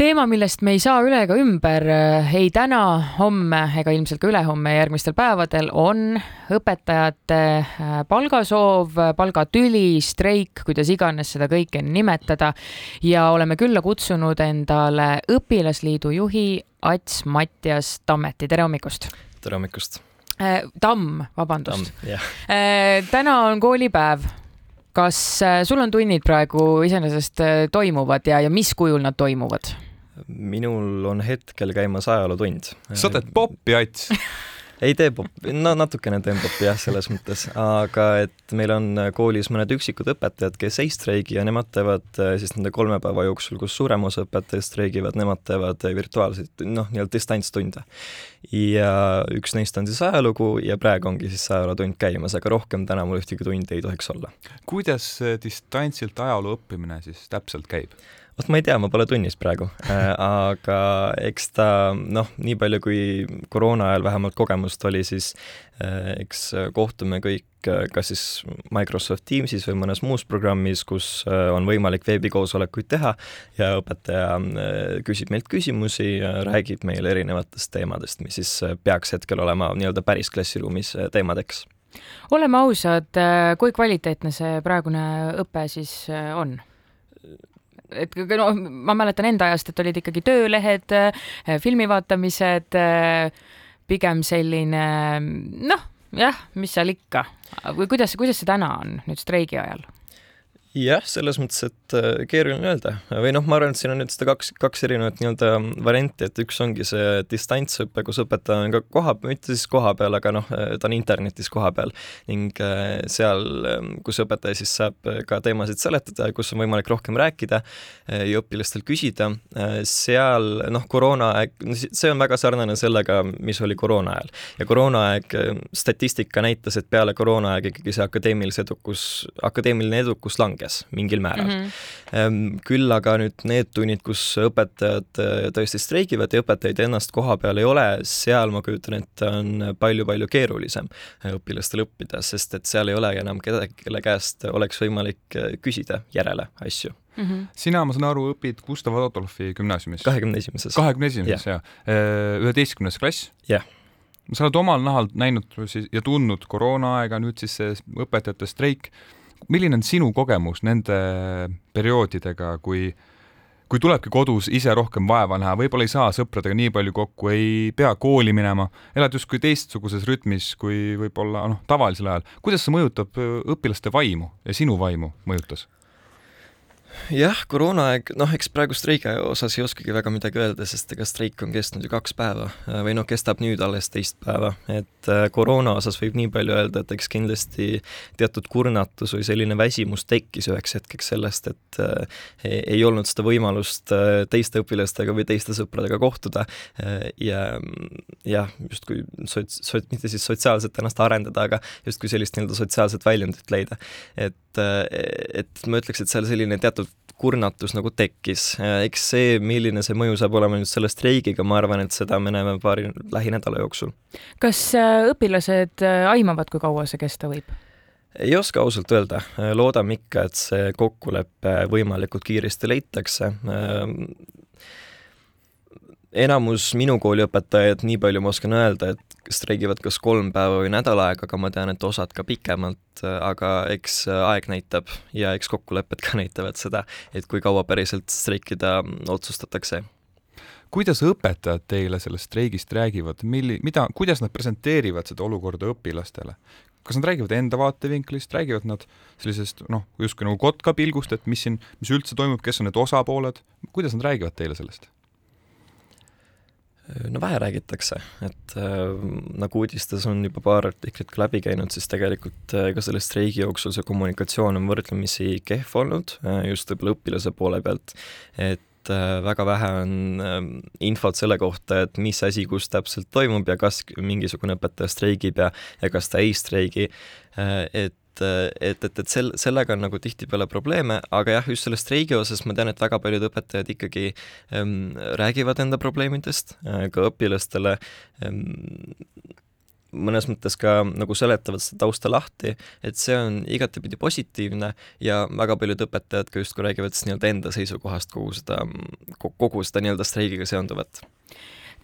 teema, millest me ei saa üle ega ümber äh, ei täna, homme ega ilmselt ka ülehomme ja järgmistel päevadel, on õpetajate äh, palgasoov, palgatüli, streik, kuidas iganes seda kõike nimetada. ja oleme külla kutsunud endale Õpilasliidu juhi Ats Mattias Tammeti, tere hommikust! tere hommikust! Äh, Tamm, vabandust. Yeah. täna on koolipäev kas sul on tunnid praegu iseenesest toimuvad ja, ja mis kujul nad toimuvad? Minul on hetkel käimas ajalootund. sa teed poppi, Ats ei tee poppi, no natukene teen poppi jah, selles mõttes, aga et meil on koolis mõned üksikud õpetajad, kes ei streigi ja nemad teevad eh, siis nende kolme päeva jooksul, kus suurem osa õpetajast streigivad, nemad teevad virtuaalseid, noh, nii-öelda distantstunde. ja üks neist on siis ajalugu ja praegu ongi siis ajalootund käimas, aga rohkem täna mul ühtegi tundi ei tohiks olla. kuidas distantsilt ajaloo õppimine siis täpselt käib? Vot ma ei tea, ma pole tunnis praegu äh,, aga eks ta noh, nii palju kui koroona ajal vähemalt kogemust oli, siis äh, eks kohtume kõik äh, kas siis Microsoft Teamsis või mõnes muus programmis, kus äh, on võimalik veebikoosolekuid teha ja õpetaja äh, küsib meilt küsimusi ja räägib meile erinevatest teemadest, mis siis äh, peaks hetkel olema nii-öelda päris klassiruumis äh, teemadeks oleme ausad, äh, kui kvaliteetne see praegune õpe siis äh, on? Et no ma mäletan enda ajast, et olid ikkagi töölehed, äh, filmi vaatamised, äh, pigem selline noh, jah, mis seal ikka. või kuidas, kuidas see täna on nüüd streigi ajal? Jah, selles mõttes, et äh, keeruline öelda. Või noh, ma arvan, et siin on nüüd seda kaks, kaks erinevat nii-öelda varianti, et üks ongi see distantsõpe, kus õpetaja on ka koha, mitte siis koha peal, aga noh, ta on internetis koha peal. Ning äh, seal, ähm, kus õpetaja siis saab ka teemasid seletada ja kus on võimalik rohkem rääkida äh, ja õpilastel küsida, seal noh, koroonaaeg, see on väga sarnane sellega, mis oli koroonaaeg ja koroonaaeg statistika näitas, et peale koroonaaega ikkagi see akadeemilise edukus, akadeemiline edukus langes langes mingil määral mm. -hmm. küll aga nüüd need tunnid, kus õpetajad äh, tõesti streigivad ja õpetajaid ennast koha peal ei ole, seal ma kujutan ette, on palju-palju keerulisem äh, õpilastel õppida, sest et seal ei ole enam kedagi, kelle käest oleks võimalik äh, küsida järele asju Mm -hmm. sina, ma saan aru, õpid Gustav Adolfi gümnaasiumis? kahekümne esimeses. kahekümne esimeses, jaa. üheteistkümnes klass? jah sa oled omal nahal näinud ja tundnud koroonaaega, nüüd siis see õpetajate streik milline on sinu kogemus nende perioodidega, kui kui tulebki kodus ise rohkem vaeva näha, võib-olla ei saa sõpradega nii palju kokku, ei pea kooli minema, elad justkui teistsuguses rütmis kui võib-olla noh, tavalisel ajal. kuidas see mõjutab õpilaste vaimu ja sinu vaimu mõjutas? Jah, koroonaaeg, noh, eks praegu streigi osas ei oskagi väga midagi öelda, sest ega streik on kestnud ju kaks päeva. Või noh, kestab nüüd alles teist päeva, et äh, koroona osas võib nii palju öelda, et eks kindlasti teatud kurnatus või selline väsimus tekkis üheks hetkeks sellest, et äh, ei olnud seda võimalust äh, teiste õpilastega või teiste sõpradega kohtuda. Ja jah, justkui sots-, sots-, mitte siis sotsiaalselt ennast arendada, aga justkui sellist nii-öelda sotsiaalset väljundit leida. et, et ma ütleks, et seal selline teatud kurnatus nagu tekkis. eks see, milline see mõju saab olema nüüd selle streigiga, ma arvan, et seda me näeme paari lähinädala jooksul. kas äh, õpilased äh, aimavad, kui kaua see kesta võib? ei oska ausalt öelda, loodame ikka, et see kokkulepe võimalikult kiiresti leitakse enamus minu kooli õpetajaid, nii palju ma oskan öelda, et streigivad kas kolm päeva või nädal aega, aga ma tean, et osad ka pikemalt, aga eks aeg näitab ja eks kokkulepped ka näitavad seda, et kui kaua päriselt streikida otsustatakse. kuidas õpetajad teile sellest streigist räägivad, milli-, mida, kuidas nad presenteerivad seda olukorda õpilastele? kas nad räägivad enda vaatevinklist, räägivad nad sellisest noh, justkui nagu kotkapilgust, et mis siin, mis üldse toimub, kes on need osapooled, kuidas nad räägivad teile sellest? No vähe räägitakse, et äh, nagu uudistes on juba paar artiklit ka läbi käinud, siis tegelikult äh, ka selle streigi jooksul see kommunikatsioon on võrdlemisi kehv olnud äh,, just võib-olla õpilase poole pealt, et väga vähe on äh, infot selle kohta, et mis asi kus täpselt toimub ja kas mingisugune õpetaja streigib ja, ja kas ta ei streigi et et, et, et sel-, sellega on nagu tihtipeale probleeme, aga jah, just selle streigi osas ma tean, et väga paljud õpetajad ikkagi ähm, räägivad enda probleemidest äh, ka õpilastele ähm, mõnes mõttes ka nagu seletavad seda tausta lahti, et see on igatepidi positiivne ja väga paljud õpetajad ka justkui räägivad siis nii-öelda enda seisukohast kogu seda, kogu seda nii-öelda streigiga seonduvat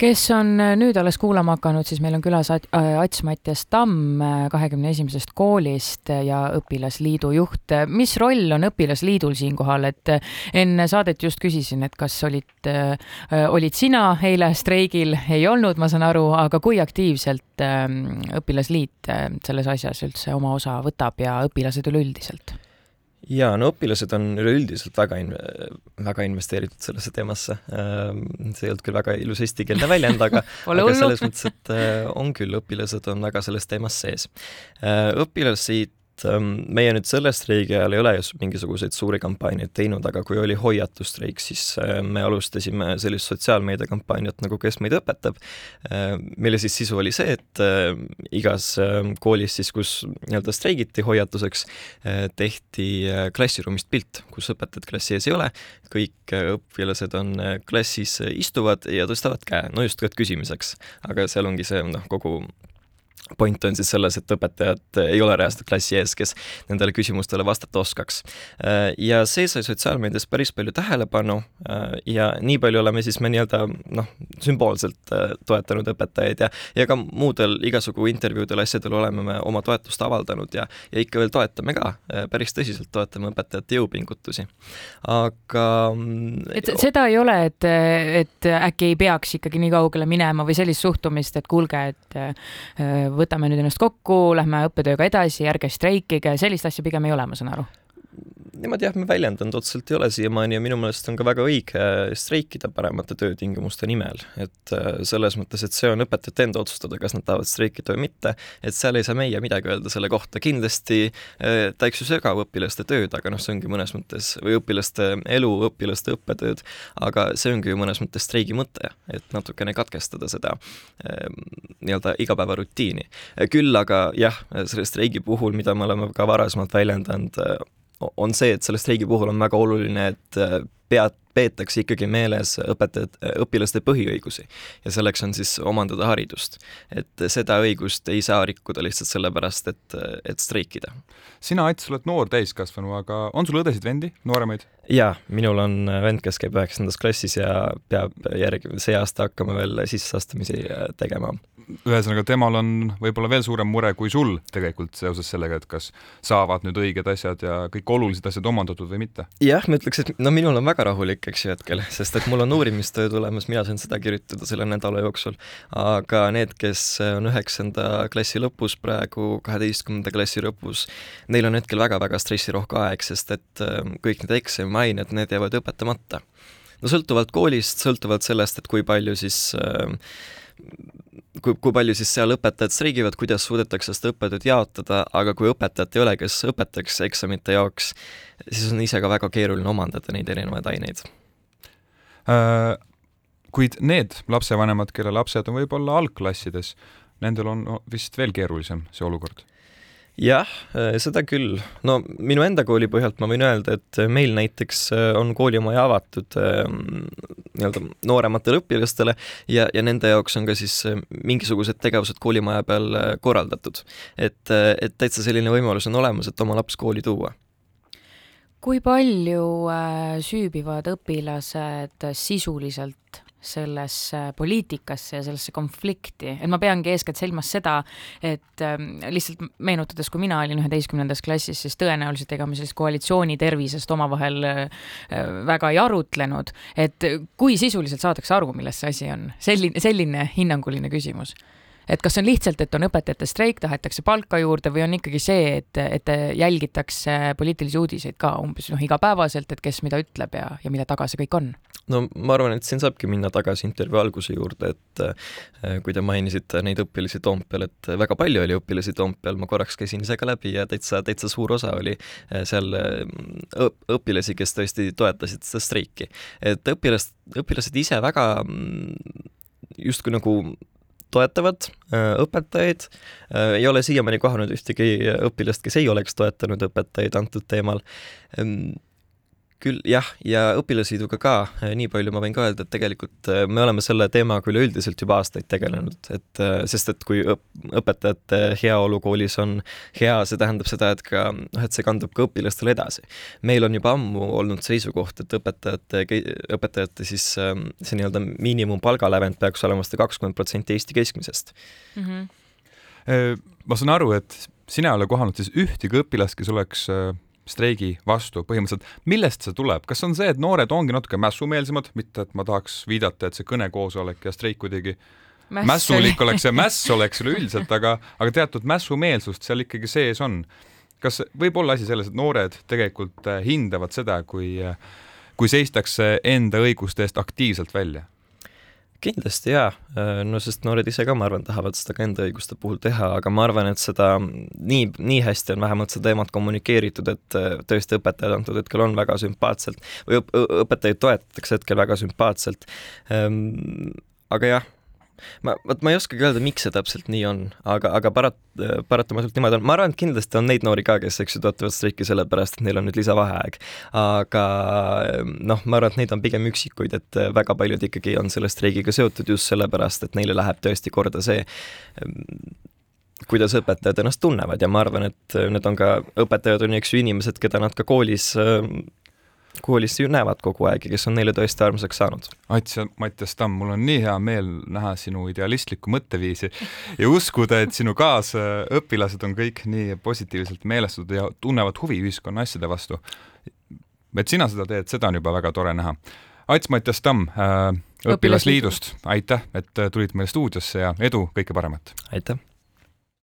kes on äh, nüüd alles kuulama hakanud, siis meil on külas äh, Ats-Mattias Tamm äh, kahekümne esimesest koolist ja õpilasliidu juht. mis roll on õpilasliidul siinkohal, et enne saadet just küsisin, et kas olid, olid sina eile streigil, ei olnud, ma saan aru, aga kui aktiivselt ähm, õpilasliit selles asjas üldse oma osa võtab ja õpilased üleüldiselt? Jaa, no õpilased on üleüldiselt väga in-, väga investeeritud sellesse teemasse. Ähm, see ei olnud küll väga ilus eestikeelne väljend, aga aga selles mõttes, et äh, on küll, õpilased on väga selles teemas sees. Äh, õpilasliit et ähm, meie nüüd selle streigi ajal ei ole just mingisuguseid suuri kampaaniaid teinud, aga kui oli hoiatusstreik, siis äh, me alustasime sellist sotsiaalmeediakampaaniat nagu Kes meid õpetab, äh, mille siis sisu oli see, et äh, igas koolis siis, kus nii-öelda streigiti hoiatuseks, tehti klassiruumist pilt, kus õpetajat klassi ees ei ole, kõik õpilased on klassis, istuvad ja tõstavad käe, no just küsimiseks. aga seal ongi see noh, kogu point on siis selles, et õpetajad ei ole reaalselt klassi ees, kes nendele küsimustele vastata oskaks. ja see sai sotsiaalmeedias päris palju tähelepanu ja nii palju oleme siis me nii-öelda noh, sümboolselt toetanud õpetajaid ja, ja ka muudel igasugu intervjuudel, asjadel oleme me oma toetust avaldanud ja, ja ikka veel toetame ka, päris tõsiselt toetame õpetajate jõupingutusi. aga et seda ei ole, et, et äkki ei peaks ikkagi nii kaugele minema või sellist suhtumist, et kuulge, et võtame nüüd ennast kokku, lähme õppetööga edasi, ärge streikige, sellist asja pigem ei ole, ma saan aru niimoodi jah, me väljendanud otseselt ei ole siiamaani ja minu meelest on ka väga õige streikida paremate töötingimuste nimel. et äh, selles mõttes, et see on õpetajate enda otsustada, kas nad tahavad streikida või mitte, et seal ei saa meie midagi öelda selle kohta, kindlasti äh, ta eks ju segab õpilaste tööd, aga noh, see ongi mõnes mõttes, või õpilaste elu, õpilaste õppetööd, aga see ongi ju mõnes mõttes streigi mõte, et natukene katkestada seda ähm, nii-öelda igapäevarutiini. küll aga jah, selle streigi puhul, mida me oleme ka varasemalt väljendanud, on see, et selle streigi puhul on väga oluline, et äh, pead, peetakse ikkagi meeles õpetajad, õpilaste põhiõigusi. ja selleks on siis omandada haridust. et seda õigust ei saa rikkuda lihtsalt sellepärast, et, et streikida. sina, Ats, oled noor täiskasvanu, aga on sul õdesid-vendi, nooremaid? jaa, minul on vend, kes käib üheksandas klassis ja peab järgi, see aasta hakkama veel sisseastumisi tegema ühesõnaga, temal on võib-olla veel suurem mure kui sul tegelikult seoses sellega, et kas saavad nüüd õiged asjad ja kõik olulised asjad omandatud või mitte? jah, ma ütleks, et no minul on väga rahulik, eks ju, hetkel, sest et mul on uurimistöö tulemas, mina saan seda kirjutada selle nädala jooksul. aga need, kes on üheksanda klassi lõpus praegu, kaheteistkümnenda klassi lõpus, neil on hetkel väga-väga stressirohke aeg, sest et ähm, kõik need eksamiained, need jäävad õpetamata no sõltuvalt koolist, sõltuvalt sellest, et kui palju siis äh, kui, kui palju siis seal õpetajad streigivad, kuidas suudetakse seda õppetööd jaotada, aga kui õpetajat ei ole, kes õpetaks eksamite jaoks, siis on ise ka väga keeruline omandada neid erinevaid aineid äh,. Kuid need lapsevanemad, kelle lapsed on võib-olla algklassides, nendel on vist veel keerulisem see olukord jah, äh, seda küll. no minu enda kooli põhjalt ma võin öelda, et meil näiteks äh, on koolimaja avatud ähm, nii-öelda noorematele õpilastele ja, ja nende jaoks on ka siis äh, mingisugused tegevused koolimaja peal korraldatud. et, et täitsa selline võimalus on olemas, et oma laps kooli tuua kui palju süübivad õpilased sisuliselt sellesse poliitikasse ja sellesse konflikti, et ma peangi eeskätt silmas seda, et ähm, lihtsalt meenutades, kui mina olin üheteistkümnendas klassis, siis tõenäoliselt ega me sellist koalitsiooni tervisest omavahel äh, väga ei arutlenud, et kui sisuliselt saadakse aru, milles see asi on, selline, selline hinnanguline küsimus et kas on lihtsalt, et on õpetajate streik, tahetakse palka juurde või on ikkagi see, et, et jälgitakse poliitilisi uudiseid ka umbes noh, igapäevaselt, et kes mida ütleb ja, ja mille taga see kõik on? no ma arvan, et siin saabki minna tagasi intervjuu alguse juurde, et äh, kui te mainisite neid õpilasi Toompeal, et väga palju oli õpilasi Toompeal, ma korraks käisin ise ka läbi ja täitsa, täitsa suur osa oli äh, seal äh, õpilasi, kes tõesti toetasid seda streiki. et õpilast, õpilased ise väga mm, justkui nagu toetavad õpetajaid, ei ole siiamaani kohanud ühtegi õpilast, kes ei oleks toetanud õpetajaid antud teemal. Küll jah, ja õpilasliiduga ka, nii palju ma võin ka öelda, et tegelikult me oleme selle teemaga üleüldiselt juba aastaid tegelenud, et sest et kui õpetajate heaolu koolis on hea, see tähendab seda, et ka noh, et see kandub ka õpilastele edasi. meil on juba ammu olnud seisukoht, et õpetajate, õpetajate siis see nii-öelda miinimumpalga lävend peaks olema seda kakskümmend protsenti Eesti keskmisest mm. -hmm. ma saan aru, et sina ei ole kohanud siis ühtegi õpilast, kes oleks streigi vastu põhimõtteliselt. millest see tuleb, kas on see, et noored ongi natuke mässumeelsemad, mitte et ma tahaks viidata, et see kõnekoosolek ja streik kuidagi Mäss. mässulik oleks ja mäss oleks üleüldiselt, aga, aga teatud mässumeelsust seal ikkagi sees on. kas võib olla asi selles, et noored tegelikult äh, hindavad seda, kui, äh, kui seistakse enda õiguste eest aktiivselt välja? Kindlasti jaa, äh, no sest noored ise ka, ma arvan, tahavad seda ka enda õiguste puhul teha, aga ma arvan, et seda nii, nii hästi on vähemalt seda teemat kommunikeeritud, et äh, tõesti õpetajad antud hetkel on väga sümpaatselt või õp õpetajaid toetatakse hetkel väga sümpaatselt. Ehm, aga jah ma, vot ma ei oskagi öelda, miks see täpselt nii on, aga, aga parat-, paratamatult niimoodi on, ma arvan, et kindlasti on neid noori ka, kes, eks ju, toetavad streiki sellepärast, et neil on nüüd lisavaheaeg. aga noh, ma arvan, et neid on pigem üksikuid, et väga paljud ikkagi on selle streigiga seotud just sellepärast, et neile läheb tõesti korda see, kuidas õpetajad ennast tunnevad ja ma arvan, et need on ka, õpetajad on ju, eks ju, inimesed, keda nad ka koolis koolis ju näevad kogu aeg ja kes on neile tõesti armsaks saanud. Ats ja Mattias Tamm, mul on nii hea meel näha sinu idealistlikku mõtteviisi ja uskuda, et sinu kaasõpilased on kõik nii positiivselt meelestatud ja tunnevad huvi ühiskonna asjade vastu. et sina seda teed, seda on juba väga tore näha. Ats-Mattias Tamm äh, Õpilasliidust, aitäh, et tulid meile stuudiosse ja edu, kõike paremat! aitäh!